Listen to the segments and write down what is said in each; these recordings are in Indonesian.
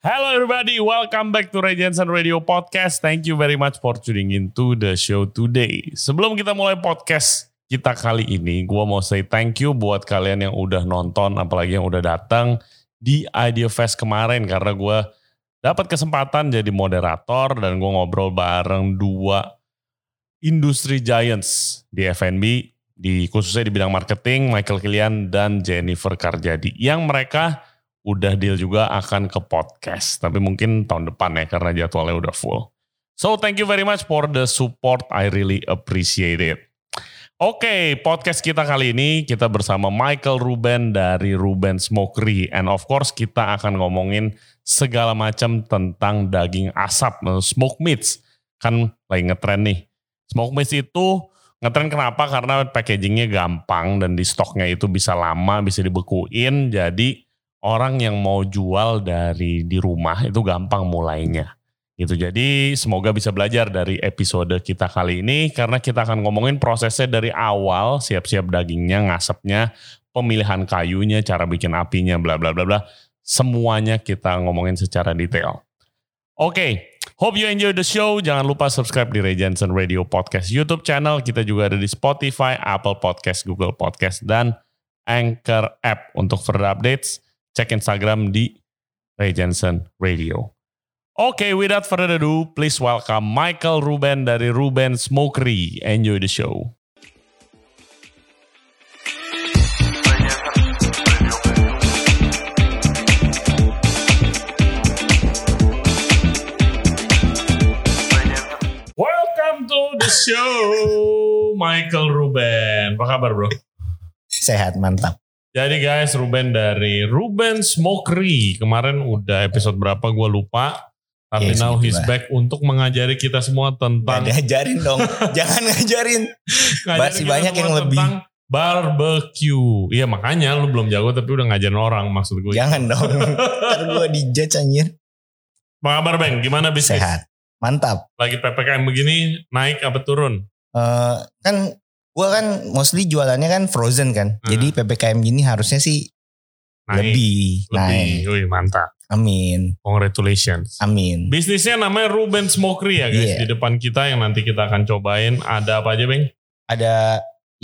Hello everybody, welcome back to Ray Jensen Radio Podcast. Thank you very much for tuning in to the show today. Sebelum kita mulai podcast kita kali ini, gua mau say thank you buat kalian yang udah nonton, apalagi yang udah datang di Idea Fest kemarin karena gua dapat kesempatan jadi moderator dan gua ngobrol bareng dua industri giants di F&B, di khususnya di bidang marketing, Michael Kilian dan Jennifer Karjadi, yang mereka udah deal juga akan ke podcast. Tapi mungkin tahun depan ya karena jadwalnya udah full. So thank you very much for the support. I really appreciate it. Oke, podcast kita kali ini kita bersama Michael Ruben dari Ruben Smokery. And of course kita akan ngomongin segala macam tentang daging asap, smoke meats. Kan lagi ngetren nih. Smoke meats itu ngetren kenapa? Karena packagingnya gampang dan di stoknya itu bisa lama, bisa dibekuin. Jadi orang yang mau jual dari di rumah itu gampang mulainya. Gitu. Jadi semoga bisa belajar dari episode kita kali ini karena kita akan ngomongin prosesnya dari awal, siap-siap dagingnya, ngasepnya, pemilihan kayunya, cara bikin apinya, bla bla bla bla. Semuanya kita ngomongin secara detail. Oke, okay. hope you enjoy the show. Jangan lupa subscribe di Ray Jensen Radio Podcast YouTube channel. Kita juga ada di Spotify, Apple Podcast, Google Podcast, dan Anchor App. Untuk further updates, cek Instagram di Ray Jensen Radio. Oke, okay, without further ado, please welcome Michael Ruben dari Ruben Smokery. Enjoy the show. Welcome to the show, Michael Ruben. Apa kabar bro? Sehat, mantap. Jadi guys, Ruben dari Ruben Smokery. Kemarin udah episode berapa gue lupa. Tapi yes, now he's lah. back untuk mengajari kita semua tentang... Gak ngajarin dong. Jangan ngajarin. Masih banyak yang lebih. barbecue. Iya makanya lu belum jago tapi udah ngajarin orang maksud gue. Jangan dong. Ntar gue dijudge anjir. Apa kabar Bang? Gimana bisnis? Sehat. Mantap. Lagi PPKM begini naik apa turun? Uh, kan Gue kan mostly jualannya kan frozen kan. Hmm. Jadi PPKM gini harusnya sih naik, lebih. Lebih. Naik. Wih mantap. Amin. Congratulations. Amin. Bisnisnya namanya Ruben Smokery ya guys. Yeah. Di depan kita yang nanti kita akan cobain. Ada apa aja Bang? Ada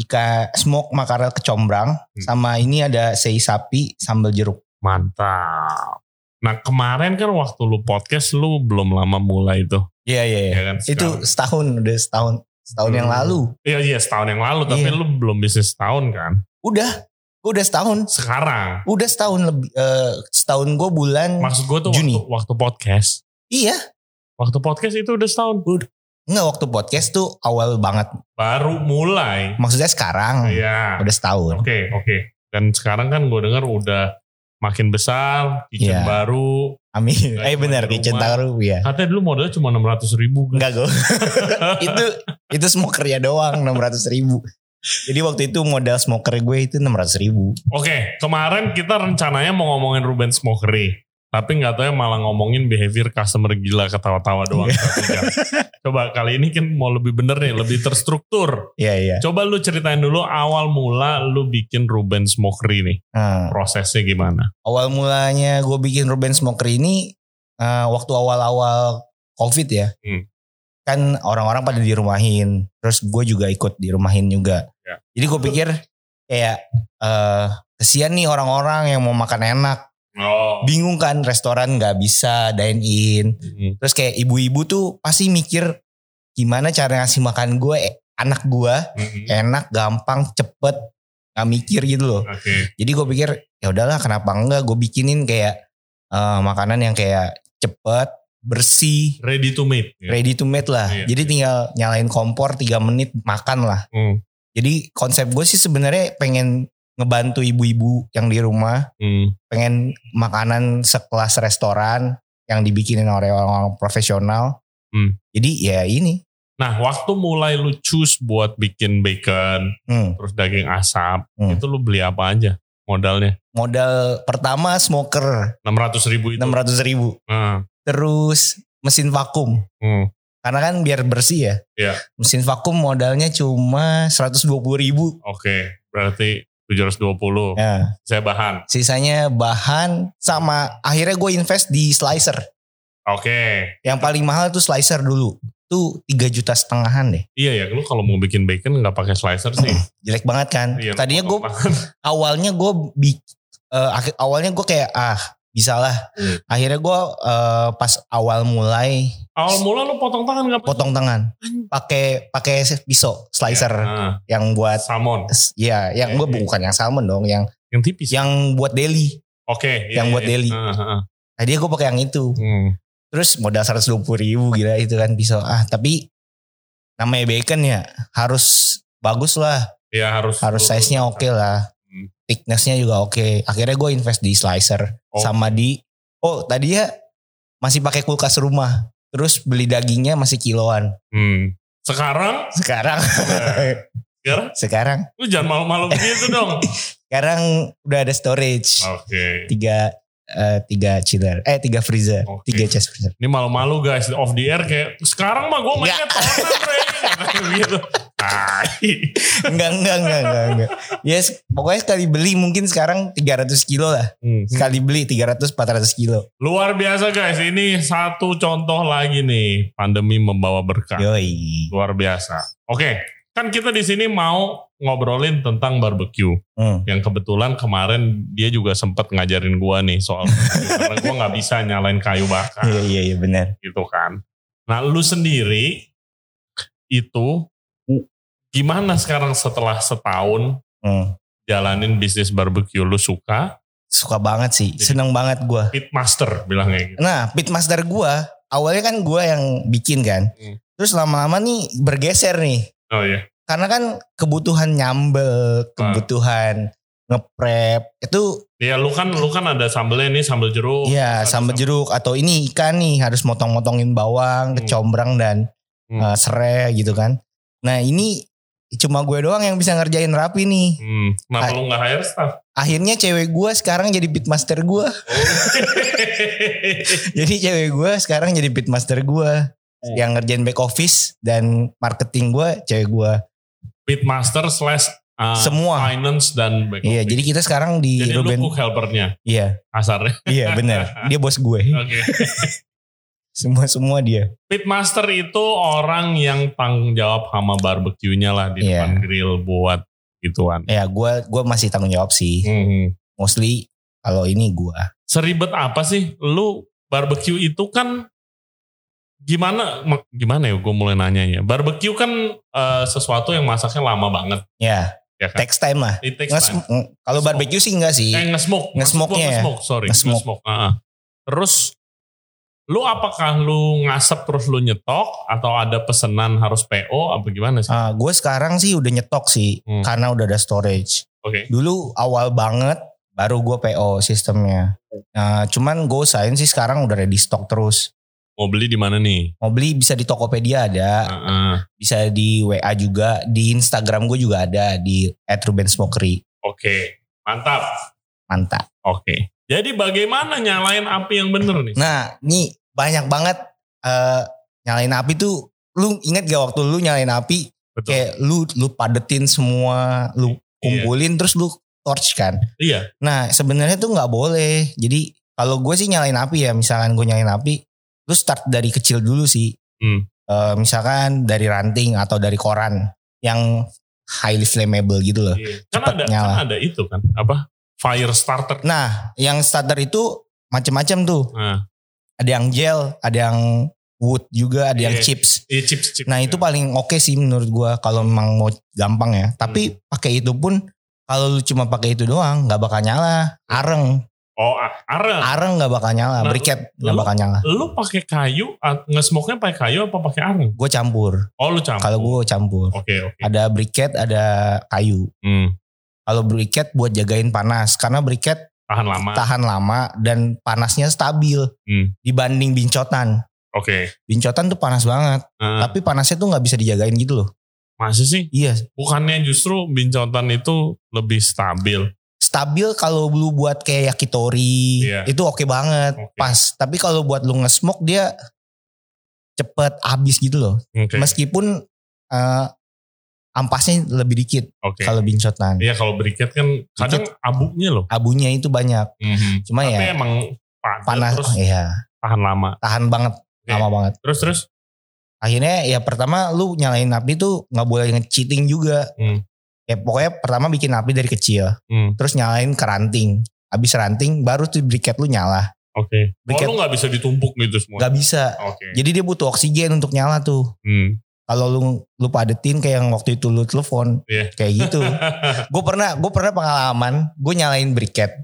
ikan smoke makarel kecombrang. Hmm. Sama ini ada sei sapi sambal jeruk. Mantap. Nah kemarin kan waktu lu podcast lu belum lama mulai itu. Iya iya. iya. Ya kan, itu setahun udah setahun setahun hmm. yang lalu. Iya iya setahun yang lalu, tapi iya. lu belum bisnis setahun kan? Udah, gue udah setahun. Sekarang? Udah setahun lebih, uh, setahun gue bulan Maksud gue tuh Juni. Waktu, waktu podcast. Iya. Waktu podcast itu udah setahun? Udah. Enggak, waktu podcast tuh awal banget. Baru mulai? Maksudnya sekarang. Iya. Udah setahun. Oke, okay, oke. Okay. Dan sekarang kan gue dengar udah makin besar, kitchen yeah. baru. Amin. Eh benar kitchen baru ya. Katanya dulu modalnya cuma enam ratus ribu. Enggak gue. itu itu smokernya doang enam ratus ribu. Jadi waktu itu modal smoker gue itu enam ratus ribu. Oke, okay, kemarin kita rencananya mau ngomongin Ruben Smokery. Tapi nggak tahu ya malah ngomongin behavior customer gila ketawa-tawa doang. Iya. Coba kali ini kan mau lebih bener nih, lebih terstruktur. Iya iya. Coba lu ceritain dulu awal mula lu bikin Ruben Smokery nih. Hmm. Prosesnya gimana? Awal mulanya gue bikin Ruben Smokery ini uh, waktu awal-awal COVID ya. Hmm. Kan orang-orang pada dirumahin. Terus gue juga ikut dirumahin juga. Ya. Jadi gue pikir kayak uh, kesian nih orang-orang yang mau makan enak Oh. Bingung kan restoran nggak bisa dine in. Hmm. Terus kayak ibu-ibu tuh pasti mikir gimana cara ngasih makan gue eh, anak gue hmm. enak, gampang, cepet, nggak mikir gitu loh. Okay. Jadi gue pikir ya udahlah kenapa enggak gue bikinin kayak uh, makanan yang kayak cepet, bersih, ready to made. Yeah. Ready to made lah. Yeah, Jadi yeah. tinggal nyalain kompor 3 menit makan lah. Hmm. Jadi konsep gue sih sebenarnya pengen ngebantu ibu-ibu yang di rumah hmm. pengen makanan sekelas restoran yang dibikinin oleh orang-orang profesional. Hmm. Jadi ya ini. Nah waktu mulai lu choose buat bikin bacon, hmm. terus daging asap, hmm. itu lu beli apa aja modalnya? Modal pertama smoker. 600 ribu itu? 600 ribu. Hmm. Terus mesin vakum. Hmm. Karena kan biar bersih ya. Iya. Mesin vakum modalnya cuma 120 ribu. Oke, berarti 720. Ya. Saya bahan. Sisanya bahan sama akhirnya gue invest di slicer. Oke. Yang paling mahal tuh slicer dulu. Tuh 3 juta setengahan deh. Iya ya, lu kalau mau bikin bacon nggak pakai slicer sih. Jelek banget kan. Iya, Tadinya gue awalnya gue akhir- awalnya gue kayak ah bisa lah. Hmm. Akhirnya gue eh, pas awal mulai Awal mula lu potong tangan nggak? potong tangan pakai pakai pisau slicer Nah, yang buat salmon. ya yang gue bukan yang salmon dong yang Yang tipis. yang buat deli. Oke. iya, yang iya, buat iya. deli. Ah, ah, ah. Tadi gue pakai yang itu. Hmm. Terus modal 120 ribu gila itu kan pisau. Ah tapi namanya bacon ya harus bagus lah. Iya harus. Harus size-nya oke lah. Thickness-nya juga oke. Akhirnya gue invest di slicer. Oh. Sama di. Oh tadi ya masih pakai kulkas rumah. Terus beli dagingnya masih kiloan. Hmm. Sekarang, Sekarang. sekarang, sekarang. lu jangan malu-malu begitu dong. Sekarang udah ada storage. Oke. Tiga. Eh, tiga chiller. Eh tiga freezer. Oke. Tiga chest freezer. Ini malu-malu guys off the air kayak sekarang mah gue mainnya tonan gitu. Enggak, enggak, enggak, enggak, enggak. Yes, pokoknya sekali beli mungkin sekarang 300 kilo lah. Hmm. Sekali beli 300-400 kilo. Luar biasa guys, ini satu contoh lagi nih pandemi membawa berkah. Yoi. Luar biasa. Oke, kan kita di sini mau ngobrolin tentang barbecue. Hmm. Yang kebetulan kemarin dia juga sempat ngajarin gua nih soal karena gua nggak bisa nyalain kayu bakar Iya, iya, iya benar. gitu kan. Nah, lu sendiri itu gimana sekarang setelah setahun Hmm. jalanin bisnis barbecue lu suka? Suka banget sih. Seneng banget gua. Pitmaster bilangnya gitu. Nah, pitmaster gua, awalnya kan gua yang bikin kan. Hmm. Terus lama-lama nih bergeser nih. Oh iya. Karena kan kebutuhan nyambel, kebutuhan ngeprep itu Iya lu kan lu kan ada sambelnya nih sambel jeruk. ya Ada sambal jeruk atau ini ikan nih harus motong-motongin bawang, Hmm. kecombrang dan Hmm. eh, serai gitu kan. Nah ini cuma gue doang yang bisa ngerjain rapi nih. Hmm, kenapa Ah. lu gak hire staff? Akhirnya cewek gue sekarang jadi pitmaster gue. Jadi cewek gue sekarang jadi pitmaster gue. Hmm. Yang ngerjain back office dan marketing gue cewek gue. Pitmaster slash uh, Semua. finance dan back Iya office. jadi kita sekarang di Jadi lu Ruben. cook helpernya Iya kasarnya. iya benar. Dia bos gue. Oke. Semua semua dia. Pitmaster itu orang yang tanggung jawab sama barbecue-nya lah di Iya. depan grill buat gituan. Ya gue gue masih tanggung jawab sih. Hmm. Mostly kalau ini gue. Seribet apa sih lu barbecue itu kan gimana gimana ya gue mulai nanya ya. Barbecue kan eh, sesuatu yang masaknya lama banget Ya ya kan. text time lah. It takes time. Kalau barbecue sih enggak sih. Eh nge-smoke. Nge-smoke-nya ya? Sorry. Nge-smoke. Ah. Terus lu apakah lu ngasep terus lu nyetok atau ada pesanan harus PO apa gimana sih? Ah, gue sekarang sih udah nyetok sih Hmm. karena udah ada storage. Oke. Dulu awal banget baru gue PO sistemnya. Nah, cuman gue usahain sih sekarang udah ready stock terus. Mau beli di mana nih? Mau beli bisa di Tokopedia ada, Ah, ah. bisa di WA juga, di Instagram gue juga ada di @rubensmokery. Oke. Mantap. Mantap. Oke. Jadi bagaimana nyalain api yang bener nih? Nah, nih banyak banget eh nyalain api tuh. Lu inget gak waktu lu nyalain api Betul. kayak lu lu padetin semua, lu kumpulin terus lu torch kan. Iya. Nah sebenarnya tuh nggak boleh. Jadi kalau gue sih nyalain api ya, misalkan gue nyalain api, lu start dari kecil dulu sih. Hmm. Eh, misalkan dari ranting atau dari koran yang highly flammable gitu loh. Iya. Kan Cepet ada nyala. kan ada itu kan apa? Fire starter. Nah yang starter itu macam-macam tuh. Nah, Ada yang gel, ada yang wood juga, ada yang Iya. chips. iya chips chips. Nah itu paling oke sih menurut gue kalau memang mau gampang ya. Tapi pakai itu pun kalau lu cuma pakai itu doang nggak bakal nyala. Areng, Oh, areng. areng nggak bakal nyala. Nah, Briket nggak bakal nyala. Lu pakai kayu, nge-smoke-nya pakai kayu apa pakai areng? Gue campur. Oh, lu campur. Kalau gue campur. Oke, oke. Ada briket, ada kayu. Hmm. Kalau briket buat jagain panas. Karena briket Tahan lama. tahan lama dan panasnya stabil. Hmm. Dibanding bincotan. Oke. Bincotan tuh panas banget. Ah, Tapi panasnya tuh nggak bisa dijagain gitu loh. masa sih? Iya. Bukannya justru bincotan itu lebih stabil? Stabil kalau lu buat kayak yakitori. Iya. Itu oke banget. Oke. Pas. Tapi kalau buat lu nge-smoke dia cepet habis gitu loh. Oke. Meskipun eh, ampasnya lebih dikit Oke. kalau bincotan. Iya kalau briket kan kadang abunya loh. Abunya itu banyak. Cuma Tapi ya emang panas, terus iya tahan lama. tahan banget, Oke. lama banget. Terus terus. Akhirnya ya pertama lu nyalain api tuh nggak boleh nge-cheating juga. Hmm. Ya pokoknya pertama bikin api dari kecil, Hmm. terus nyalain ke ranting. Habis ranting baru tuh briket lu nyala. Oke. Oh Briket- lu nggak bisa ditumpuk gitu semua. Gak bisa. Oke. Jadi dia butuh oksigen untuk nyala tuh. Hmm. Kalau lu lu padetin kayak yang waktu itu lu telepon Iya. kayak gitu. gue pernah gue pernah pengalaman gue nyalain briket.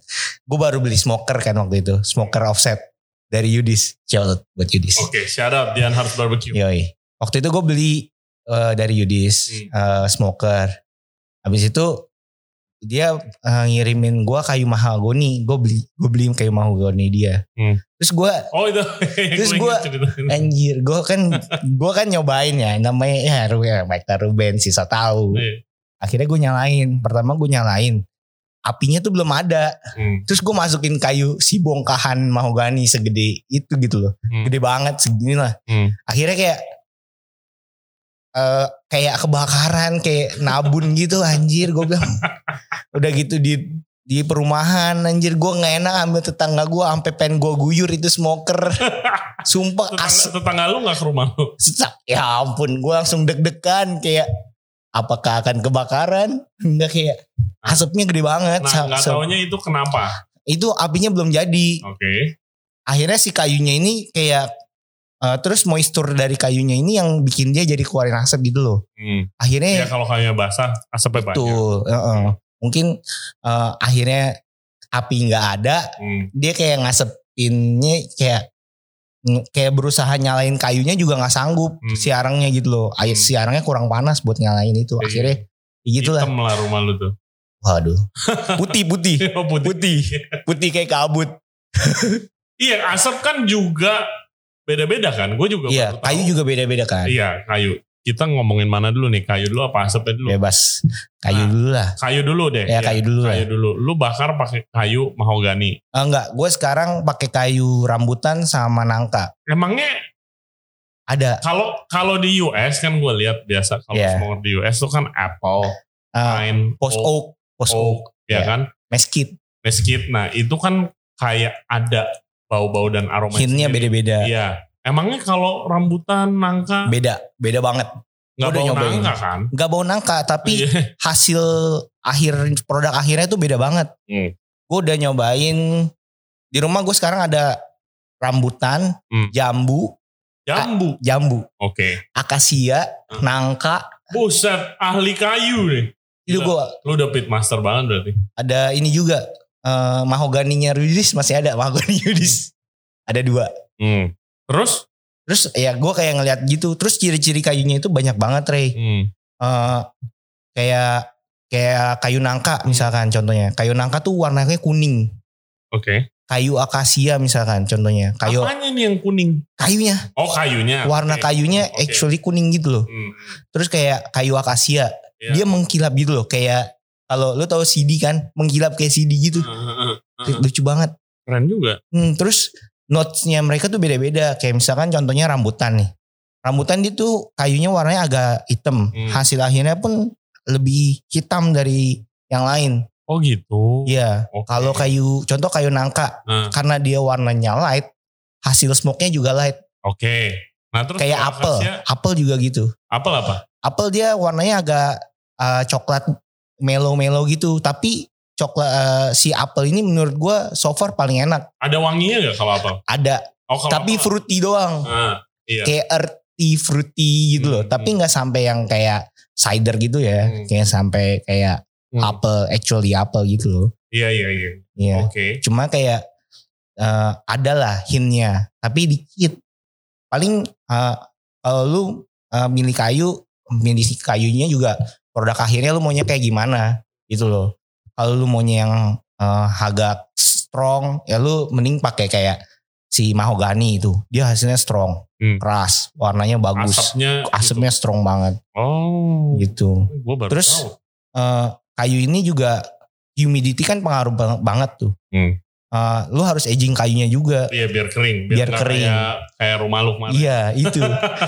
Gue baru beli smoker kan waktu itu, smoker offset dari Yudis. Shout out buat Yudis. Oke, shout out Dian Harus Barbecue. Yoi. Waktu itu gue beli eh, dari Yudis eh, smoker. Habis itu dia eh, ngirimin gue kayu mahagoni. Gue beli gue beli kayu mahagoni dia. Hmm. Terus gue Oh itu. Terus Gue anjir gue kan gue kan nyobain ya namanya ya Ruben Michael Ruben sisa tahu. Iya. Akhirnya gue nyalain. Pertama gue nyalain. Apinya tuh belum ada. Hmm. Terus gue masukin kayu si bongkahan mahogani segede itu gitu loh. Hmm. Gede banget segini lah. Hmm. Akhirnya kayak eh kayak kebakaran kayak nabun gitu anjir gue bilang udah gitu di di perumahan anjir gue nggak enak ambil tetangga gue sampai pengen gue guyur itu smoker sumpah Tetangga, as tetangga lu gak ke rumah lu? Ya ampun gue langsung deg-degan kayak apakah akan kebakaran enggak kayak asapnya gede banget Nah Sa- gak sa- taunya itu kenapa? itu apinya belum jadi Oke. akhirnya si kayunya ini kayak eh, terus moisture dari kayunya ini yang bikin dia jadi keluarin asap gitu loh Hmm. akhirnya Ya kalau kayunya basah, asapnya banyak. Betul. heeh. Mungkin eh, akhirnya api nggak ada, Hmm. dia kayak ngasepinnya kayak kayak berusaha nyalain kayunya juga nggak sanggup Hmm. si arangnya gitu loh. Air Hmm. si arangnya kurang panas buat nyalain itu. Iya. Akhirnya ya gitulah. Hitam lah rumah lu tuh. Waduh. Putih putih. Oh, putih. Putih. Putih kayak kabut. Iya asap kan juga beda-beda kan. Gue juga Iya, baru tahu. kayu juga beda-beda kan. Iya kayu. Kita ngomongin mana dulu nih? Kayu dulu apa asapnya dulu? Bebas. Kayu Nah. dulu lah. Kayu dulu deh. Ya, kayu dulu lah. Kayu dulu. Lu bakar pakai kayu mahogani. Eh, enggak, gue sekarang pakai kayu rambutan sama nangka. Emangnya Ada kalau kalau di US kan gue lihat biasa kalau Iya. smoker di US tuh kan apple, eh, pine, post oak, post oak, oak, ya Iya. kan? mesquite. Mesquite. Nah itu kan kayak ada bau-bau dan aroma. Hintnya beda-beda. Iya. Emangnya kalau rambutan nangka Beda, beda banget. udah bau nyobain. nangka kan? Gak bau nangka, tapi Iya. hasil akhir produk akhirnya itu beda banget. Hmm. Gue udah nyobain di rumah gue sekarang ada rambutan, Hmm. jambu, Jambu. jambu, Oke. akasia, Hmm. nangka. Buset, ahli kayu nih. Itu gue Lu udah pit master banget berarti. ada ini juga eh, mahoganinya Rudis masih ada mahogani Rudis. Ada dua. Hmm. Terus? Terus ya gue kayak ngeliat gitu. Terus ciri-ciri kayunya itu banyak banget Rey. Hmm. Eh, kayak kayak kayu nangka misalkan contohnya. Kayu nangka tuh warnanya kuning. Oke. Kayu akasia misalkan contohnya. Kayu Apanya nih yang kuning? kayunya, Oh kayunya. warna Oke. kayunya Oke. actually kuning gitu loh. Hmm. Terus kayak kayu akasia, Iya. dia mengkilap gitu loh. Kayak kalau lu tahu CD kan, mengkilap kayak CD gitu. Heeh, heeh. Lucu banget. Keren juga. Hmm, terus notesnya mereka tuh beda-beda. Kayak misalkan contohnya rambutan nih. Rambutan dia tuh kayunya warnanya agak hitam. Hmm. Hasil akhirnya pun lebih hitam dari yang lain. Oh gitu. Iya. Oke. Kalau kayu, contoh kayu nangka, Nah, karena dia warnanya light, hasil smoke-nya juga light. Oke. Nah terus Kayak apel, apel juga gitu. Apel apa? Apel dia warnanya agak uh, coklat melo-melo gitu, tapi coklat uh, si apel ini menurut gua so far paling enak. Ada wanginya gak kalau apel? Ada, Oh kalau tapi apel- fruity doang. Ah, iya. kayak earthy fruity gitu loh Hmm, tapi hmm. nggak sampai yang kayak cider gitu ya Hmm. kayak sampai kayak Hmm. apple actually apple gitu loh Iya iya iya. Iya Oke. cuma kayak eh ada lah hintnya tapi dikit paling eh, kalau lu eh, milih kayu milih kayunya juga produk akhirnya lu maunya kayak gimana gitu loh kalau lu maunya yang eh, agak strong ya lu mending pakai kayak si mahogani itu dia hasilnya strong Hmm. keras warnanya bagus Asapnya. asapnya strong banget Oh. gitu. Baru Terus, tahu. Eh, kayu ini juga humidity kan pengaruh bang- banget tuh. Hmm. Eh, lu harus aging kayunya juga. Iya biar kering. Biar nggak kering. Kayak, kayak rumah lu kemarin. Iya itu.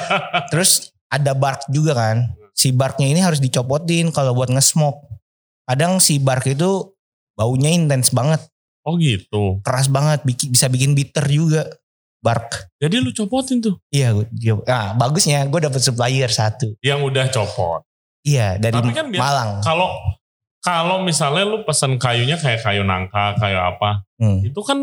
Terus ada bark juga kan. Si barknya ini harus dicopotin kalau buat nge-smoke. Kadang si bark itu baunya intens banget, Oh gitu. keras banget, bikin, bisa bikin bitter juga bark. Jadi lu copotin tuh. Iya, gua- nah, bagusnya gue dapet supplier satu. Yang udah copot. Iya, dari Tapi kan biasa- Malang. Kalau kalau misalnya lu pesan kayunya kayak kayu nangka, kayu apa, Hmm. itu kan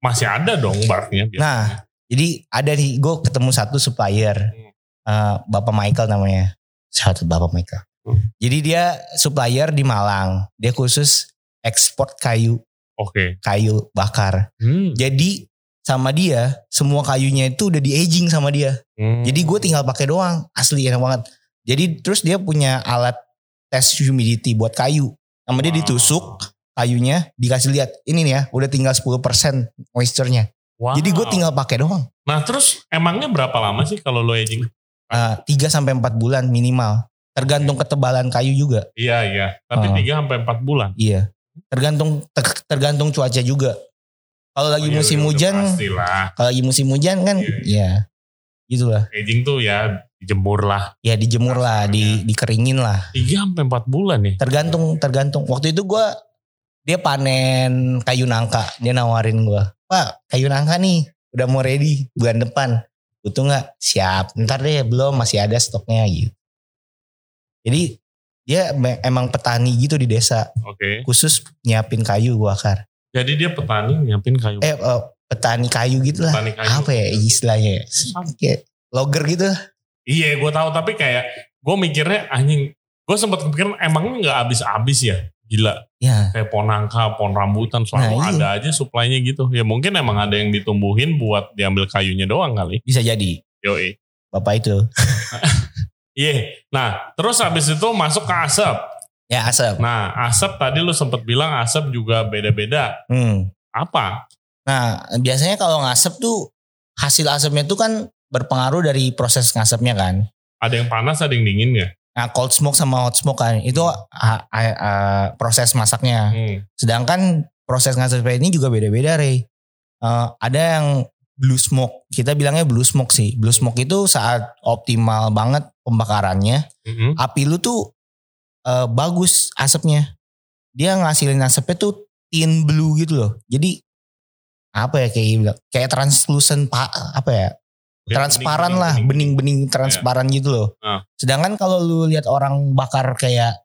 masih ada dong barknya. biasanya. Nah, jadi ada nih, gue ketemu satu supplier, Hmm. Eh, Bapak Michael namanya. Satu Bapak Michael. Hmm. Jadi dia supplier di Malang. Dia khusus ekspor kayu, Oke. kayu bakar. Hmm. Jadi sama dia, semua kayunya itu udah di aging sama dia. Hmm. Jadi gue tinggal pakai doang, asli enak banget. Jadi terus dia punya alat tes humidity buat kayu. Sama dia Wow. ditusuk kayunya, dikasih lihat ini nih ya, udah tinggal 10% moisture-nya. Wow. Jadi gue tinggal pakai doang. Nah terus emangnya berapa lama sih kalau lo aging? Uh, 3 sampai 4 bulan minimal. Tergantung ketebalan kayu juga. Iya iya. Tapi Ah. 3 sampai 4 bulan. Iya. Tergantung ter- tergantung cuaca juga. Kalau lagi Oh, iya, musim udah hujan, kalau lagi musim hujan kan Iya, ya gitulah. Aging tuh ya dijemur lah. Ya dijemur lah, di dikeringin lah. 3 sampai 4 bulan ya. Tergantung tergantung. Waktu itu gua dia panen kayu nangka, dia nawarin gua, "Pak, kayu nangka nih udah mau ready bulan depan. Butuh nggak? Siap. Ntar deh, belum masih ada stoknya gitu." Jadi dia emang petani gitu di desa, Oke. khusus nyiapin kayu gua akar. Jadi dia petani nyiapin kayu. Eh, eh, petani kayu gitu lah. Petani kayu. Apa ya istilahnya? Kayak logger gitu. Iya gue tahu tapi kayak gue mikirnya anjing. Gue sempat kepikiran emangnya nggak habis-habis ya. Gila. Ya, Kayak pohon nangka, pohon rambutan selalu Nah, iya. ada aja suplainya gitu. Ya mungkin emang ada yang ditumbuhin buat diambil kayunya doang kali. bisa jadi. Yoi. Bapak itu. Iya. Nah terus habis itu masuk ke asap. Ya asap. Nah asap tadi lu sempat bilang asap juga beda-beda. Hmm. Apa? Nah, biasanya kalau ngasep tuh hasil asapnya tuh kan berpengaruh dari proses ngasepnya kan. Ada yang panas, ada yang dingin ya? Nah, cold smoke sama hot smoke kan itu ah, ah, ah, proses masaknya. Hmm. Sedangkan proses ngasepnya ini juga beda-beda, Rey. Eh, ada yang blue smoke. Kita bilangnya blue smoke sih. Blue smoke itu saat optimal banget pembakarannya, Mhm. api lu tuh eh, bagus asapnya. Dia ngasilin asapnya tuh thin blue gitu loh. Jadi apa ya kayak bilang kayak translucent pak apa ya Transparan bening, lah bening, bening. bening-bening transparan gitu loh. Ah. Sedangkan kalau lu lihat orang bakar kayak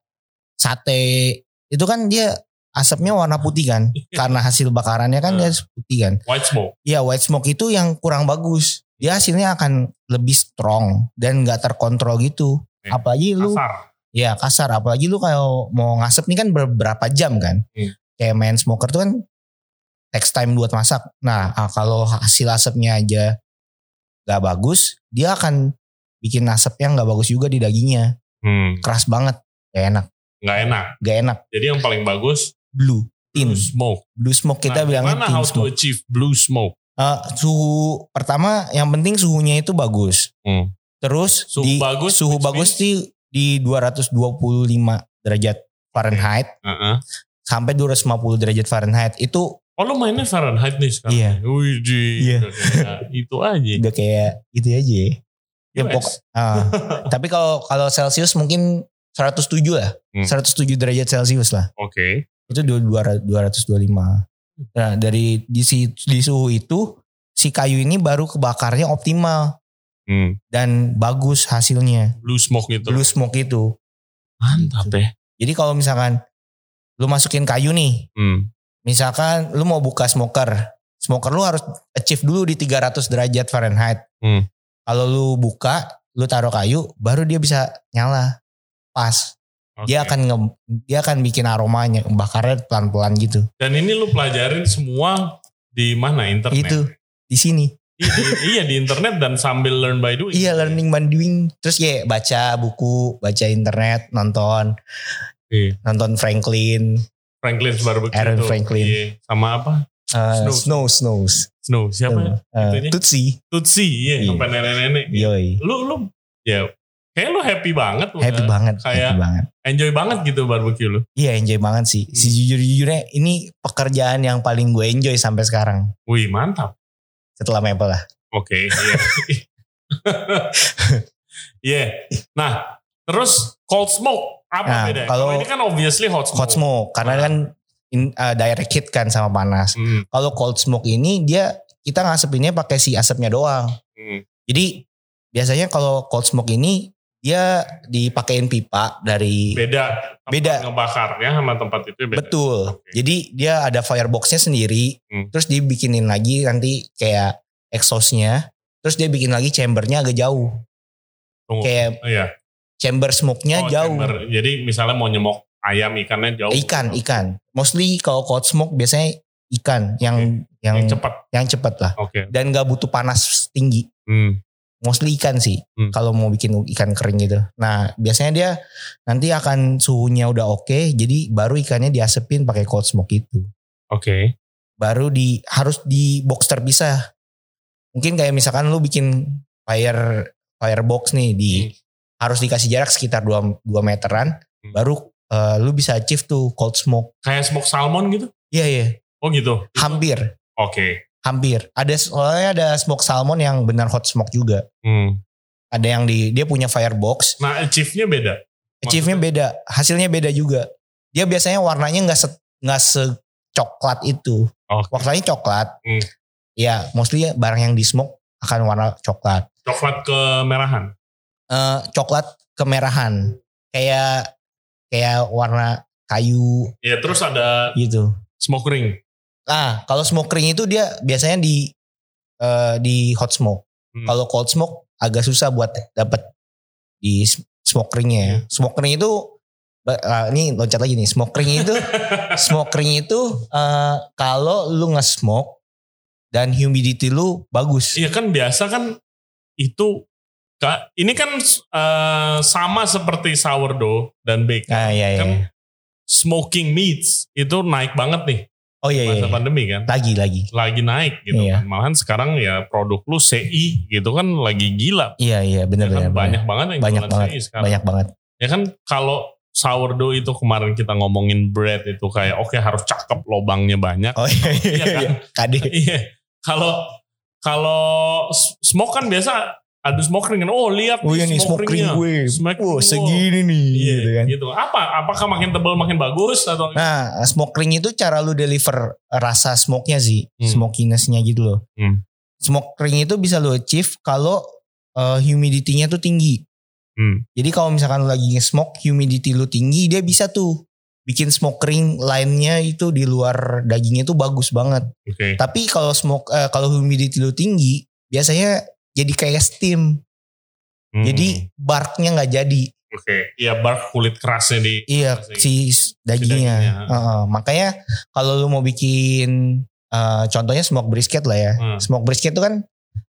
sate itu kan dia asapnya warna putih kan karena hasil bakarannya kan Ah. dia putih kan. White smoke. Iya white smoke itu yang kurang bagus. Dia hasilnya akan lebih strong dan nggak terkontrol gitu. Oke. Apalagi lu Kasar. ya kasar. Apalagi lu kalau mau ngasep nih kan beberapa jam kan. Hmm. Kayak main smoker tuh kan takes time buat masak. Nah ah, kalau hasil asapnya aja nggak bagus, dia akan bikin asap yang nggak bagus juga di dagingnya. Hmm. Keras banget, gak enak, Nggak enak. gak enak. Jadi yang paling bagus Blue, thin, blue smoke. blue smoke kita nah, bilangnya gimana thin how to achieve blue smoke? Eh, suhu pertama yang penting suhunya itu bagus. Hmm. Terus Suhu di bagus, suhu bagus di di 225 derajat Fahrenheit Uh-uh. sampai 250 derajat Fahrenheit itu Oh lu mainnya Fahrenheit nih sekarang? Iya. Wih, Iya. itu aja. udah kayak gitu aja. Ya, US. pok, ah. tapi kalau kalau Celsius mungkin 107 lah. Hmm. 107 derajat Celcius lah. Oke. Itu dua- dua- 225. Nah, dari di, si- di suhu itu si kayu ini baru kebakarnya optimal Hmm. dan bagus hasilnya. Blue smoke gitu. Blue smoke itu. Mantap ya. Jadi kalau misalkan lu masukin kayu nih, Hmm. Misalkan lu mau buka smoker, smoker lu harus achieve dulu di 300 derajat Fahrenheit. Hmm. Kalau lu buka, lu taruh kayu, baru dia bisa nyala. Pas. Oke. Dia akan nge, dia akan bikin aromanya, bakarnya pelan-pelan gitu. Dan ini lu pelajarin semua di mana internet? Itu di sini. I- i- iya di internet dan sambil learn by doing. Iya learning by doing. Terus ya baca buku, baca internet, nonton, Iya. nonton Franklin, Franklin's barbecue Aaron. Franklin. Iya. Sama apa? uh, Snow. Snow, Snows, Snow. Siapa ya? Uh, Itunya? Tutsi, Tutsi. Iya. Iya. Sampai nenek-nenek. yoi, Lu lu ya kayak lu happy banget. lu happy ya. banget, kayak- happy banget. Enjoy banget gitu barbecue lu. Iya enjoy banget sih. Hmm. Sejujur-jujurnya ini pekerjaan yang paling gue enjoy sampai sekarang. Wih mantap. Setelah Maple lah. Oke. Iya. Iya. Nah Terus cold smoke apa Nah, beda? kalau- Kalau ini kan obviously hot smoke. Hot smoke karena kan in- uh, direct hit kan sama panas. Hmm, Kalau cold smoke ini dia kita ngasepinnya pakai si asapnya doang. hmm. Jadi biasanya kalau cold smoke ini dia dipakein pipa dari Beda. Tempat Beda. Ngebakarnya sama tempat itu beda. betul. Oke. Jadi dia ada fireboxnya sendiri. Hmm. Terus dibikinin lagi nanti kayak exhaustnya. Terus dia bikin lagi chambernya agak jauh. Tunggu. Kayak Oh, iya. Chamber smoke-nya Oh, jauh. chamber. Jadi misalnya mau nyemok ayam ikannya jauh. Ikan, ikan. Mostly kalau cold smoke biasanya ikan yang yang Yang cepat. yang cepat lah. Oke. Dan gak butuh panas tinggi. Hmm. Mostly ikan sih. Hmm. Kalau mau bikin ikan kering gitu. Nah biasanya dia nanti akan suhunya udah oke. Jadi baru ikannya diasepin pakai cold smoke itu. Oke. Baru di harus di box terpisah. Mungkin kayak misalkan lu bikin fire firebox nih di Hmm. Harus dikasih jarak sekitar 2, 2 meteran. Hmm. Baru eh, lu bisa achieve tuh cold smoke. Kayak smoke salmon gitu? Iya iya. Oh gitu. Hampir. Oke. Hampir. Ada soalnya ada smoke salmon yang benar hot smoke juga. Hmm. Ada yang di dia punya firebox. Nah, achieve-nya beda. Achieve-nya beda, hasilnya beda juga. Dia biasanya warnanya nggak se nggak secoklat itu. Oke. Warnanya coklat. Hmm. Ya, mostly barang yang di smoke akan warna coklat. Coklat kemerahan. Eh coklat kemerahan. Kayak kayak warna kayu Ya terus ada gitu. smoke ring. Nah, kalau smoke ring itu dia biasanya di eh, di hot smoke. Hmm. Kalau cold smoke agak susah buat dapat di smoke ringnya ya. Smoke ring itu ah, ini loncat lagi nih. Smoke ring itu smoke ring itu eh, kalau lu nge-smoke dan humidity lu bagus. Iya kan biasa kan itu ini kan eh, sama seperti sourdough dan bacon. Nah, iya iya. Kan smoking meats itu naik banget nih Oh iya iya. masa iya. pandemi kan. Lagi lagi. Lagi naik gitu Iya. kan. Malahan sekarang ya produk lu CI gitu kan lagi gila. Iya iya benar Ya kan benar. banyak benar. banget yang banyak banget. CI sekarang. Banyak banget. Ya kan kalau sourdough itu kemarin kita ngomongin bread itu kayak oke harus cakep lobangnya banyak. Oh iya iya. Iya kan? iya. Iya. Kalau kalau smoke kan biasa ada smoke ring kan. Oh lihat Oh nih smoke ring gue. Smoke ring segini nih Iya, gitu kan. gitu. Apa? Apakah makin tebal makin bagus atau? Nah, smoke ring itu cara lu deliver rasa smoke-nya sih, Hmm. smokiness-nya gitu loh. Hmm. Smoke ring itu bisa lu achieve kalau uh, humidity-nya tuh tinggi. Hmm. Jadi kalau misalkan lu lagi nge-smoke, humidity lu tinggi, dia bisa tuh bikin smoke ring line-nya itu di luar dagingnya tuh bagus banget. Oke. Tapi kalau smoke eh, kalau humidity lu tinggi, biasanya jadi kayak steam. Hmm. Jadi barknya nggak jadi. Oke. Iya bark kulit kerasnya di. Iya si dagingnya. dagingnya. Heeh, makanya kalau lu mau bikin eh, contohnya smoke brisket lah ya. Hmm. Smoke brisket itu kan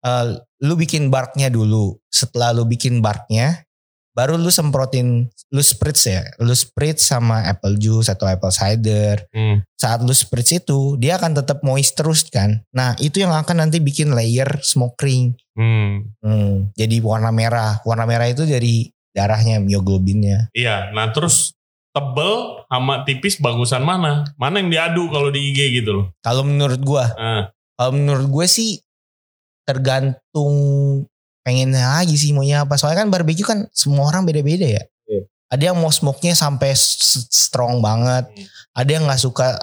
eh, lu bikin barknya dulu. Setelah lu bikin barknya, baru lu semprotin, lu spritz ya. Lu spritz sama apple juice atau apple cider. Hmm. Saat lu spritz itu, dia akan tetap moist terus kan. Nah itu yang akan nanti bikin layer smoke ring. Hmm. Hmm, jadi warna merah. Warna merah itu dari darahnya, myoglobinnya. Iya. Nah terus tebel sama tipis bagusan mana? Mana yang diadu kalau di IG gitu loh? Kalau menurut gua, Ah. Kalau menurut gue sih tergantung pengennya lagi sih maunya apa. Soalnya kan barbecue kan semua orang beda-beda ya. Iya. Ada yang mau smoke-nya sampai strong banget. Hmm. Ada yang nggak suka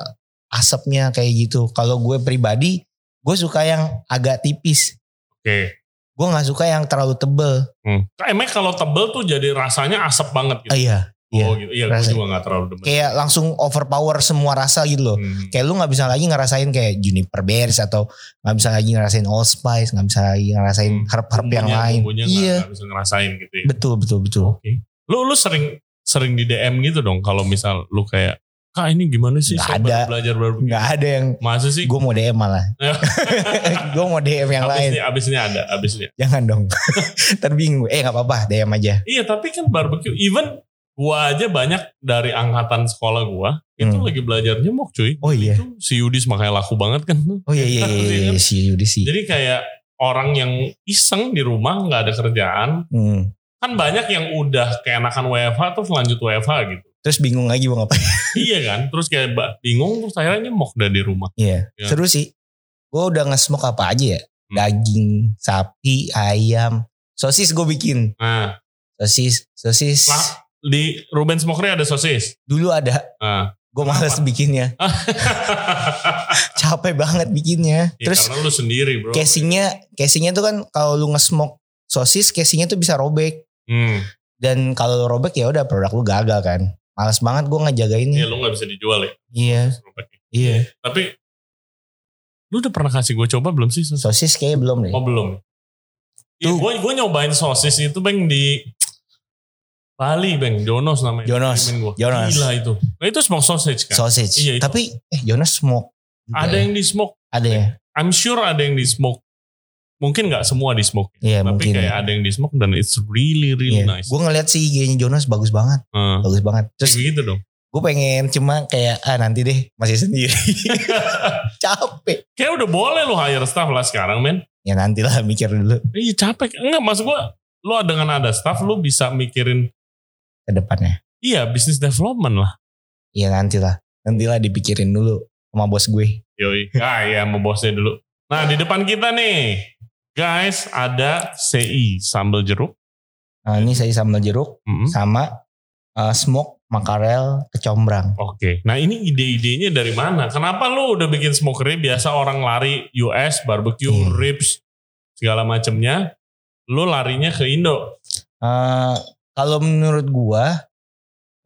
asapnya kayak gitu. Kalau gue pribadi, gue suka yang agak tipis. Oke. Gue nggak suka yang terlalu tebel. Hmm. Emang kalau tebel tuh jadi rasanya asap banget gitu. Oh iya, iya. Oh gitu. Iya gue juga gak terlalu demen. Kayak langsung overpower semua rasa gitu loh. Hmm. Kayak lu nggak bisa lagi ngerasain kayak juniper berries atau nggak bisa lagi ngerasain allspice, nggak bisa lagi ngerasain Hmm. herb-herb yang lain. Iya, nggak bisa ngerasain gitu ya. betul betul betul. Lu lu sering sering di DM gitu dong kalau misal lu kayak Kak ini gimana sih saya ada. belajar baru nggak ada yang Masa sih? gue mau DM malah gue mau DM yang abis lain ini, abis ini ada, abis ini. jangan dong terbingung eh nggak apa-apa DM aja Iya tapi kan barbecue, even gua aja banyak dari angkatan sekolah gua itu Hmm. lagi belajar nyemok cuy. Oh iya. Itu si Yudis makanya laku banget kan. oh iya iya iya, iya, si Yudi sih Jadi kayak orang yang iseng di rumah nggak ada kerjaan, Hmm. kan banyak yang udah keenakan WFH terus lanjut WFH gitu. terus bingung lagi mau ngapain iya kan, terus kayak bingung terus akhirnya nyemok dah di rumah. iya Ya. seru sih gue udah nge-smoke apa aja ya Hmm. daging sapi ayam sosis gue bikin Nah, Sosis, sosis. Lah, di Ruben Smokery ada sosis. Dulu ada. Ah. Gue males bikinnya. Capek banget bikinnya. Ya, Terus karena lu sendiri bro. casingnya, casingnya tuh kan kalau lu nge-smoke sosis, casingnya tuh bisa robek. Hmm. Dan kalau lu robek ya udah produk lu gagal kan. Males banget gue Iya ngejagainnya. lu gak bisa dijual ya. Iya, iya. Tapi lu udah pernah kasih gue coba belum sih? sosis? Sosis kayaknya belum deh. Oh belum. Iya, gue gue nyobain sosis itu bang di Bali bang, Jonos namanya. Jonos, Kirimin gua. Jonos. Gila itu. Nah itu smoke sausage kan? Sausage. Iya, itu. Tapi eh Jonas smoke. Ada ya. yang di smoke. ada ya. I'm sure ada yang di smoke. Mungkin nggak semua di smoke. Iya Tapi mungkin. kayak ada yang di smoke dan it's really really Iya. nice. Gue ngeliat sih IG-nya Jonas bagus banget. Hmm. Bagus banget. Terus Terus gitu dong. gue pengen cuma kayak ah nanti deh masih sendiri. Capek. Kayak udah boleh lu hire staff lah sekarang men. Ya nantilah mikir dulu Iya capek. Enggak maksud gue. Lu dengan ada staff lu bisa mikirin. Ke depannya. Iya business development lah. Iya nantilah. Nantilah dipikirin dulu sama bos gue. Yoi. Ah iya sama bosnya dulu. Nah di depan kita nih. Guys ada CI sambal jeruk. Nah, ini saya sambal jeruk Mm-mm. sama uh, smoke makarel kecombrang. Oke. Nah ini ide-idenya dari mana? Kenapa lu udah bikin smokery? Biasa orang lari US, barbecue, Hmm. ribs, segala macemnya. Lu larinya ke Indo. Uh, kalau menurut gua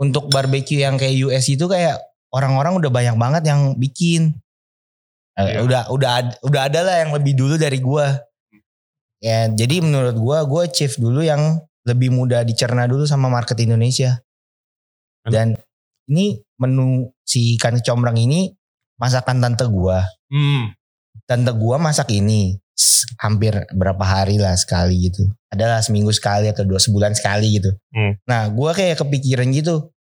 untuk barbeque yang kayak US itu kayak orang-orang udah banyak banget yang bikin. Eh, Iya. Udah udah udah ada lah yang lebih dulu dari gua. Ya, jadi menurut gua gua chief dulu yang lebih mudah dicerna dulu sama market Indonesia. Dan ini menu si ikan combrang ini masakan tante gua. Hmm. Tante gua masak ini hampir berapa hari lah sekali gitu. Adalah seminggu sekali atau dua sebulan sekali gitu. Hmm. Nah gua kayak kepikiran gitu.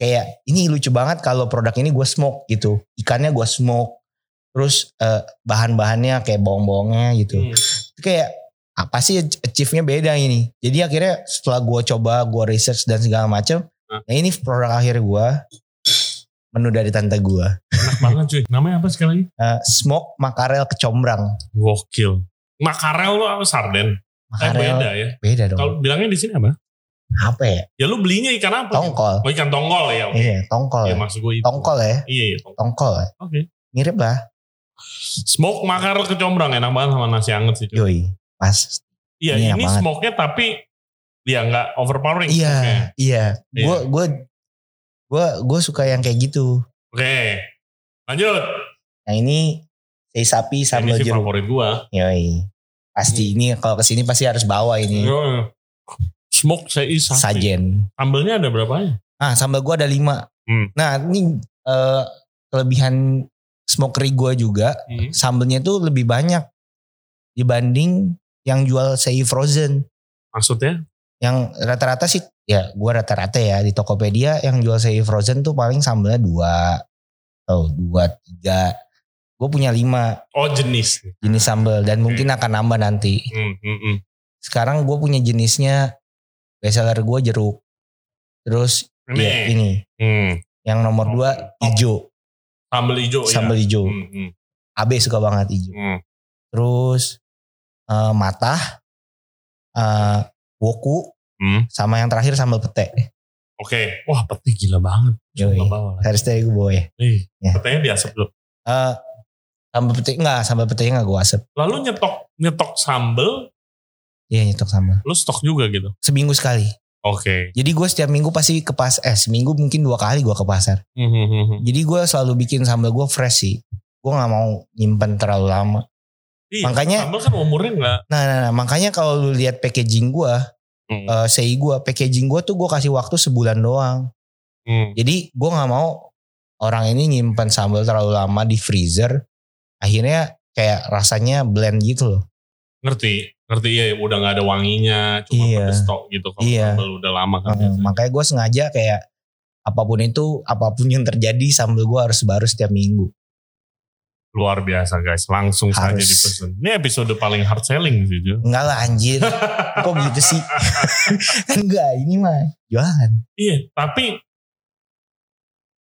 Kayak ini lucu banget kalau produk ini gue smoke gitu. Ikannya gue smoke. Terus eh, bahan-bahannya kayak bawang-bawangnya gitu. Hmm. Itu kayak apa sih achieve-nya beda ini. Jadi akhirnya setelah gue coba, gue research dan segala macam. Hah? Nah ini produk akhir gue. Menu dari tante gue. Enak banget cuy. Namanya apa sekali lagi? Eh, smoke makarel kecombrang. Gokil. Makarel lu apa sarden? Eh, Makarel beda ya. beda dong. Kalau bilangnya di sini apa? apa ya? Ya lu belinya ikan apa? Tongkol. Oh ikan tongkol ya. Iya, tongkol. Ya maksud gue itu. Tongkol ya. Iya iya tongkol. Tongkol ya. Oke. Mirip lah. Smoke makarel kecombrang enak banget sama nasi anget sih. Yoi. Pas. Iya Ini ini smoke-nya tapi ya nggak overpowering. Iya, smoke-nya. iya. Iya. Gue gue gue gue suka yang kayak gitu. Oke. Lanjut. Nah ini sapi Ini sambal sih jeruk. favorit gua. Yoi. Pasti ini kalau ke sini pasti harus bawa ini Yo, Smoke saya sapi. sajen. Sambelnya ada berapa ya? Ah sambal gue ada lima. Hmm. Nah ini eh, kelebihan smokery gue juga Hmm. sambelnya tuh lebih banyak dibanding yang jual sei frozen. Maksudnya? Yang rata-rata sih ya gue rata-rata ya di Tokopedia yang jual sei frozen tuh paling sambelnya dua atau dua tiga. Gue punya lima Oh jenis. jenis sambal dan mungkin akan nambah nanti. Hmm, hmm, hmm. Sekarang gue punya jenisnya bestseller gue jeruk. Terus Ini. ya, ini Hmm. yang nomor dua hijau, Sambal hijau sambal ya. hijau. Hmm, hmm, Abe suka banget hijau. hmm. Terus eh, matah, eh, woku, Hmm. sama yang terakhir sambal pete. Oke. Wah peti gila banget. Yoi. Bawa. Harus tadi gue bawa ya. Nih, Ya. petenya diasap dulu. Eh, sambal pete enggak, sambal petenya enggak gue asap. Lalu nyetok nyetok sambel, Iya nyetok sambal. lu stok juga gitu. Seminggu sekali. Oke. Jadi gue setiap minggu pasti ke pas eh seminggu mungkin dua kali gue ke pasar. Hmm, hmm. Jadi gue selalu bikin sambal gue fresh sih. Gue nggak mau nyimpen terlalu lama. Iya, Makanya- sambal kan umurnya nggak. Nah, nah, nah, makanya kalau lu lihat packaging gue, Hmm. eh sei gue, packaging gue tuh gue kasih waktu sebulan doang. Hmm. Jadi gue nggak mau orang ini nyimpen sambal terlalu lama di freezer. Akhirnya kayak rasanya blend gitu loh. Ngerti, ngerti ya udah nggak ada wanginya, cuma Iya. pada stok gitu. Kalau Iya. sambal udah lama kan. Biasanya. makanya gue sengaja kayak apa pun itu, apa pun yang terjadi sambal gue harus baru setiap minggu. Luar biasa guys, langsung saja Harus. dipesan. Ini episode paling hard selling sih Jo. Enggak lah anjir. Kok gitu sih? kan enggak, ini mah jualan. Iya, tapi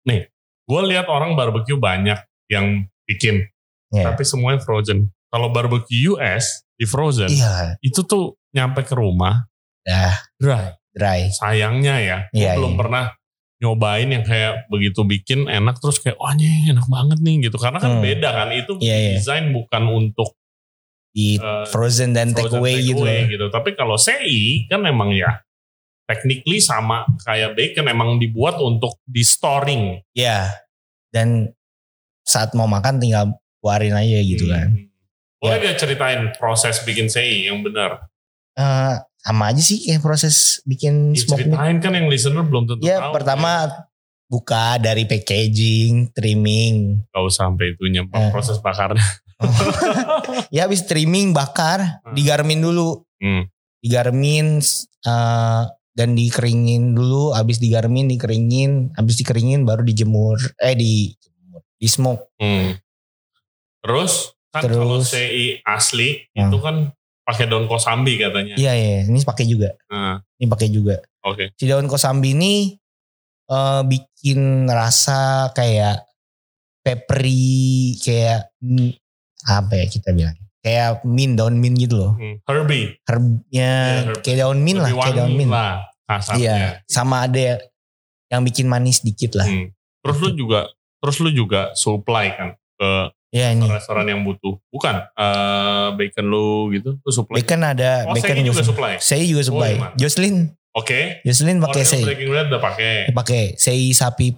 nih, gue lihat orang barbecue banyak yang bikin, Ya. tapi semuanya frozen. Kalau barbecue US di frozen, Iya, itu tuh nyampe ke rumah dah dry. dry. Sayangnya ya, Iya, belum iya. pernah nyobain yang kayak begitu bikin enak terus kayak wah ini enak banget nih gitu. Karena kan Hmm. beda kan itu Iya, iya. desain bukan untuk Di eh, frozen dan take frozen away gitu. takeaway gitu. Tapi kalau CI kan emang ya technically sama kayak bacon emang dibuat untuk di storing Ya. Dan saat mau makan tinggal keluarin aja gitu kan. Hmm. Boleh gak ceritain proses bikin CI yang benar? Eh, sama aja sih kayak proses bikin Ya, smoke meat. ceritain kan yang listener belum tentu Ya tahu. pertama buka dari packaging, trimming. Gak usah sampai itunya Eh. proses bakarnya. ya habis trimming bakar, Hmm. digarmin dulu. Hmm. Digarmin eh, dan dikeringin dulu, habis digarmin dikeringin, habis dikeringin baru dijemur, eh di di smoke. Hmm. Terus kan Terus. kalau CI asli Hmm. itu kan pakai daun kosambi katanya. Iya iya, ini pakai juga. Nah, Ini pakai juga. Oke. Si daun kosambi ini eh, bikin rasa kayak peppery, kayak apa ya kita bilang? Kayak mint, daun mint gitu loh. Hmm. Herbie. Herbnya herb. kayak daun mint lah, kayak daun mint. lah. Iya, sama ada yang bikin manis dikit lah. Hmm. Terus lu juga terus lu juga supply kan ke Ya ini restoran yang butuh. Bukan eh, bacon lu gitu, lu supply. bacon ada, Oh, bacon juga supply. Saya juga supply. gimana? Jocelyn, Oke. Jocelyn pakai sei, Breaking Bad udah pakai. pakai sei sapi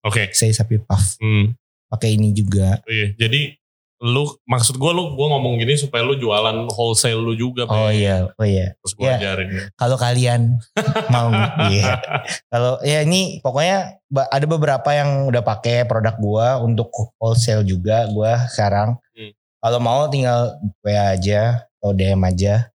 Oke. sei sapi puff. Hmm. Pakai ini juga. Iya. Jadi lu maksud gua lu gua ngomong gini supaya lu jualan wholesale lu juga. Oh Be. iya, oh iya. Terus gua Iya. ajarin. Kalau kalian mau, iya. Kalau ya ini pokoknya ada beberapa yang udah pakai produk gua untuk wholesale juga gua sekarang. Hmm. Kalau mau tinggal WA aja atau DM aja.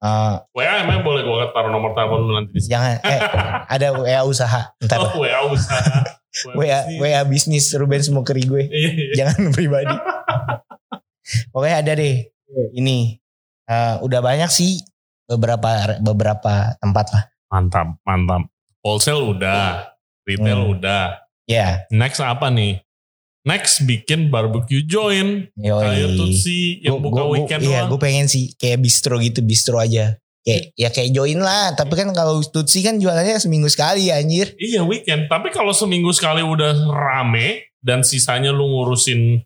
Eh, WA emang boleh gua taruh nomor telepon nanti di sini. jangan eh ada WA usaha ntar Oh, WA usaha. WA bisnis. WA bisnis Ruben Smokeri gue Iya, iya. jangan pribadi pokoknya ada deh ini Eh, udah banyak sih beberapa beberapa tempat lah Mantap, mantap. Wholesale udah, retail Hmm. udah. ya Next apa nih? Next bikin barbecue joint. Kayak Tutsi yang buka weekend iya gue pengen sih kayak bistro gitu bistro aja. Kayak ya kayak join lah. Tapi kan kalau Tutsi kan jualannya seminggu sekali anjir. Iya weekend, tapi kalau seminggu sekali udah rame dan sisanya lu ngurusin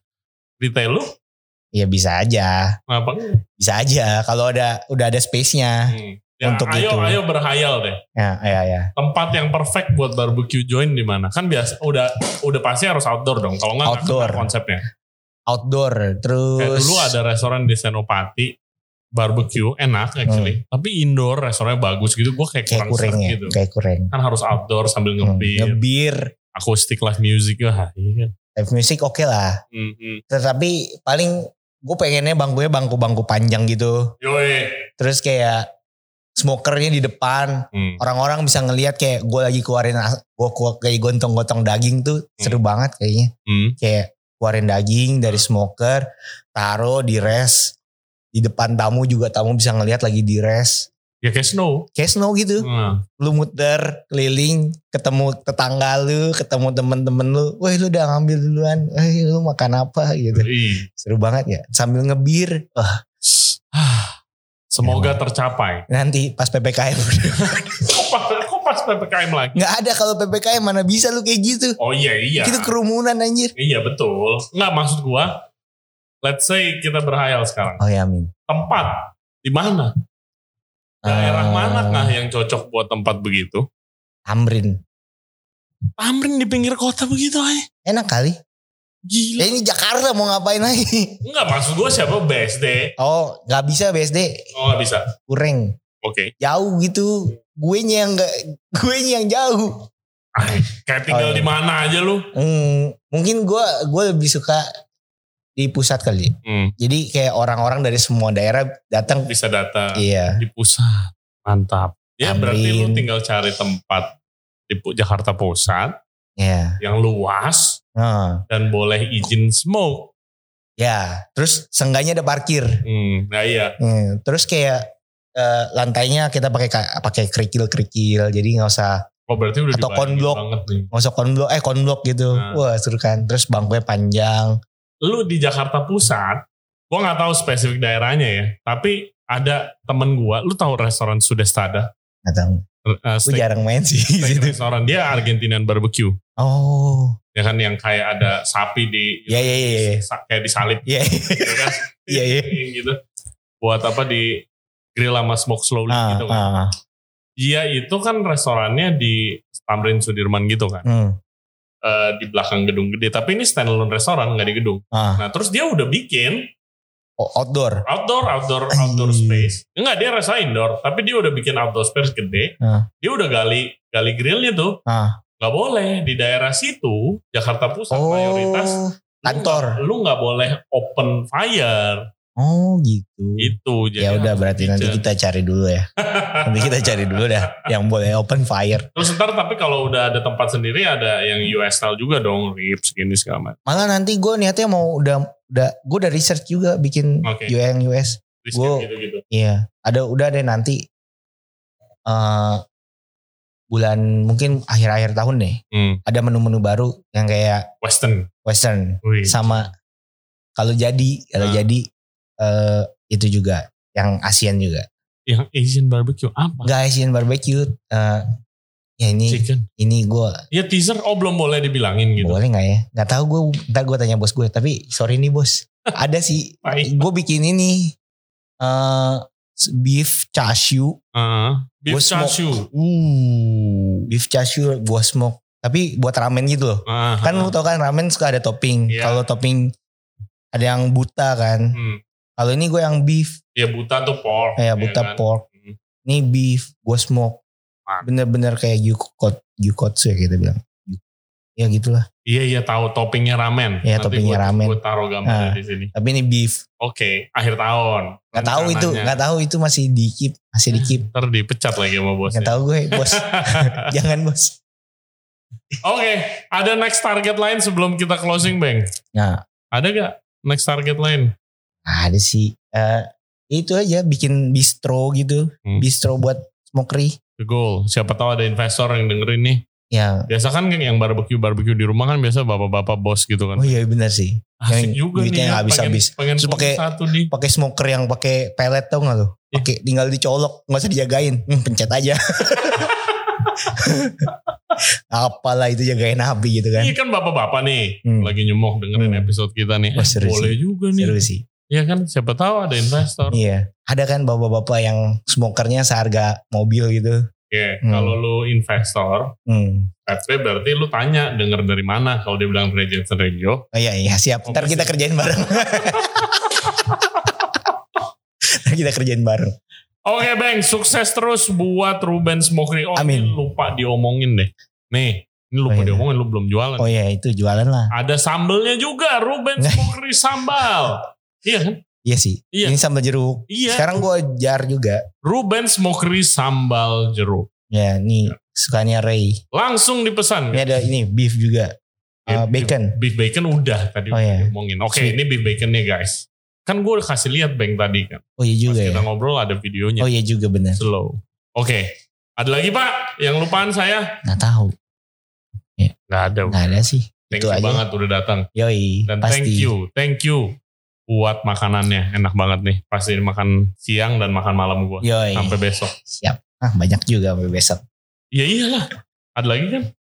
retail lu, ya bisa aja. apa bisa aja kalau ada udah ada space nya Hmm. Ya, Untuk ayo, itu. ayo berhayal deh. ya ya ya Tempat yang perfect buat barbecue joint di mana? Kan biasa udah udah pasti harus outdoor dong. Kalau nggak Outdoor. konsepnya. outdoor terus Kayak dulu ada restoran di Senopati barbecue enak actually, tapi indoor restorannya bagus gitu. Gue kayak, Hmm. kayak kurang ya gitu. kayak kurang Kan harus outdoor sambil Hmm, ngebir, ngebir akustik live music ya. Iya. live music oke lah Hmm, hmm. tetapi paling gue pengennya bangkunya bangku-bangku panjang gitu Yoi. terus kayak smokernya di depan. Hmm. orang-orang bisa ngelihat kayak gue lagi keluarin gue kayak gontong-gontong daging tuh seru banget kayaknya. Hmm. kayak keluarin daging dari smoker taruh di res. Di depan tamu juga tamu bisa ngelihat lagi di res. Ya kayak snow. kayak snow gitu. Nah, lu muter keliling ketemu tetangga lu ketemu temen-temen lu. Wah lu udah ngambil duluan. Eh lu makan apa gitu. Ih. seru banget ya. Sambil ngebir. Wah. Ah, Semoga Emang. tercapai. nanti pas ppkm Kok pas, kok pas PPKM lagi? nggak ada kalau ppkm mana bisa lu kayak gitu Oh iya iya. itu kerumunan anjir Iya betul. Nggak maksud gua. Let's say kita berhayal sekarang. oh ya amin Tempat di mana? Daerah Eh, mana kah yang cocok buat tempat begitu? Tamrin Tamrin di pinggir kota begitu aja. enak kali Gila. ya ini Jakarta mau ngapain lagi Enggak maksud gue siapa BSD. oh nggak bisa BSD Oh nggak bisa. kurang Oke. jauh gitu gue yang nggak gue yang jauh Ay, Kayak tinggal Oh, iya. di mana aja lu. Hmm, mungkin gue gue lebih suka di pusat kali. Hmm, Jadi kayak orang-orang dari semua daerah datang. bisa datang Iya. di pusat. Mantap. Ya berarti lu tinggal cari tempat di Jakarta Pusat Iya. yang luas Nah, dan boleh izin smoke. ya. Terus sengganya ada parkir. Hmm, nah iya. Hmm, Terus kayak eh, lantainya kita pakai ka- pakai kerikil-kerikil. Jadi nggak usah Oh berarti udah Atau konblok. nggak usah konblok eh konblok gitu. Nah. Wah seru kan. Terus bangkunya panjang. Lu di Jakarta Pusat, gua nggak tahu spesifik daerahnya ya, tapi ada temen gua, lu tahu restoran Sudestada? Nggak tahu. Uh, Gue steak, jarang main sih. steak gitu. restoran. Dia Argentinian barbecue. Oh. Ya kan yang kayak ada sapi di Iya, iya, iya, iya. kayak disalib Iya. ya kan? Iya, iya. gitu. Buat apa di grill sama smoke slowly Ah, gitu kan. ah, Dia itu kan restorannya di Tamrin Sudirman gitu kan. hmm, Eh, di belakang gedung gede. Tapi ini standalone restoran nggak di gedung. ah. Nah terus dia udah bikin Oh, outdoor. outdoor outdoor outdoor space. Enggak dia rasa indoor, tapi dia udah bikin outdoor space gede. Ah. Dia udah gali gali grillnya tuh. Ah. Nggak boleh di daerah situ Jakarta Pusat mayoritas Oh. lu Kantor. Lu nggak boleh open fire Oh gitu. itu. Ya udah berarti nanti bijak. kita cari dulu ya. Nanti kita cari dulu dah yang boleh open fire. Terus ntar tapi kalau udah ada tempat sendiri ada yang US style juga dong ribs gini segala macam. Malah nanti gue niatnya mau udah udah gue udah research juga bikin Oke. yang US. Gua- gitu-gitu. Iya, ada udah deh nanti eh bulan mungkin akhir-akhir tahun deh. Hmm. Ada menu-menu baru yang kayak Western. western Wih. sama kalau jadi kalau Ah. jadi eh itu juga yang Asian juga. Yang Asian barbecue apa? Enggak Asian barbecue eh ya ini Chicken. ini gue Ya teaser oh belum boleh dibilangin gitu. boleh nggak ya? Nggak tahu gue ntar gue tanya bos gue tapi sorry nih bos ada sih gue bikin ini eh beef chashu Heeh. beef Gua smoke. chashu. uh beef chashu gue smoke tapi buat ramen gitu loh Ah, kan ah. lu tau kan ramen suka ada topping Iya. kalau topping ada yang buta kan Hmm. kalau ini gue yang beef Ya buta tuh pork. kayak buta kan? pork Hmm. ini beef gue smoke. Bener-bener kayak yukot yukotsu ya kita bilang ya gitulah Iya iya tahu toppingnya ramen. Iya, Nanti toppingnya gua- ramen. Gue taruh gambarnya Nah. di sini. tapi ini beef Oke, akhir tahun. nggak tahu itu nggak tahu itu masih di keep masih di keep Ntar dipecat lagi sama bosnya. nggak tahu gue bos jangan bos Oke, ada next target lain sebelum kita closing, Bang? nah Ada gak next target lain? ada sih Eh, itu aja bikin bistro gitu Hmm. bistro buat smokery The goal. Siapa tahu ada investor yang dengerin nih. ya Biasa kan yang barbecue-barbecue di rumah kan biasa bapak-bapak bos gitu kan. oh iya benar sih Asik yang juga duitnya nih ya, nggak habis-habis. Pengen, pengen Terus pakai- satu nih. pakai smoker yang pakai pelet tau gak lo Iya. pakai tinggal dicolok nggak usah dijagain hmm, pencet aja apalah itu jagain api gitu kan Iya kan bapak-bapak nih Hmm. lagi nyemoh dengerin Hmm. episode kita nih. Eh, seru boleh sih. juga nih. seru sih Iya kan siapa tahu ada investor. iya ada kan bapak-bapak yang smokernya seharga mobil gitu Oke, Hmm. kalau lu investor, hmm. tapi berarti lu tanya denger dari mana kalau dia bilang Regency Radio. oh iya iya siap Oh, ntar kita kerjain bareng ntar kita kerjain bareng Oke Bang, sukses terus buat Ruben Smokery. Oh, Amin. lupa diomongin deh. Nih, ini lupa Oh, iya. diomongin, lu belum jualan. oh iya itu jualan lah Ada sambelnya juga, Ruben. Smokery sambal. Iya kan? iya sih Iya. ini sambal jeruk Iya. sekarang gue jar juga Ruben Smokery sambal jeruk. ya nih sukanya Ray Langsung dipesan. ini ada ini beef juga Ya, Uh, bacon Beef bacon udah tadi Oh, iya. diomongin. Oke, Sweet. ini beef baconnya guys. Kan gue udah kasih lihat Bang tadi kan. oh iya Pas juga kita ya ngobrol ada videonya. oh iya juga benar Slow. Oke. Ada lagi Pak yang lupaan saya? nggak tahu Nggak ada. nggak ada sih Thank itu you aja. banget udah datang. yoi Dan pasti thank you, thank you buat makanannya. Enak banget nih. Pasti makan siang dan makan malam gue. yoi Sampai besok. siap ah banyak juga sampai besok Ya iyalah. Ada lagi kan?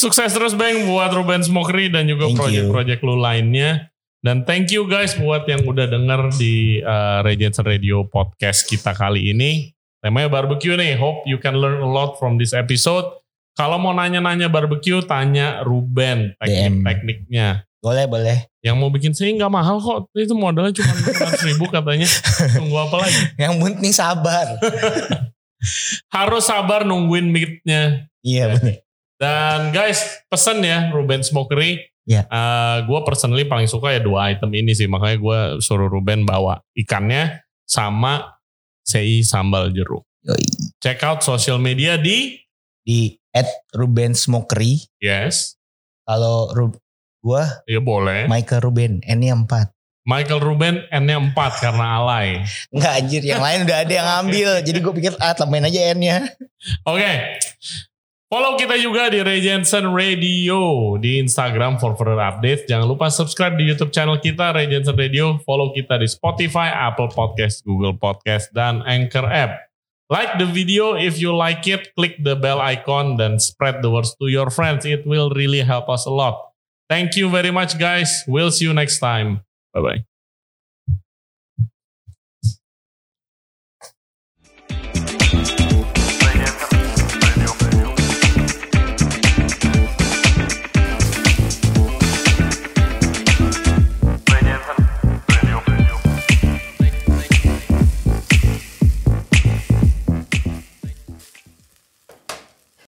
Sukses terus Bang buat Ruben Smokery dan juga project-project lu lainnya. Dan thank you guys buat yang udah denger di uh, Regency Radio podcast kita kali ini. Temanya barbecue nih. Hope you can learn a lot from this episode. Kalau mau nanya-nanya barbecue, tanya Ruben teknik-tekniknya. Boleh boleh Yang mau bikin sih nggak mahal kok. Itu modalnya cuma 500 ribu katanya. Tunggu apa lagi? yang penting sabar Harus sabar nungguin meatnya. iya Ya. benar Dan guys, pesen ya Ruben Smokery. Ya. gue personally paling suka ya dua item ini sih. Makanya gue suruh Ruben bawa ikannya sama CI sambal jeruk. Yoi. Check out social media di di at Ruben Smokery yes, kalau gua ya boleh. Michael Ruben N-nya 4 Michael Ruben N-nya 4 karena alay. Enggak anjir yang lain udah ada yang ngambil jadi gue pikir ah tambahin aja N-nya Oke. Follow kita juga di Ray Jensen Radio di Instagram for further updates. Jangan lupa subscribe di YouTube channel kita Ray Jensen Radio. Follow kita di Spotify, Apple Podcast, Google Podcast, dan Anchor app. Like the video if you like it, click the bell icon dan spread the words to your friends. It will really help us a lot. Thank you very much guys. We'll see you next time. Bye bye.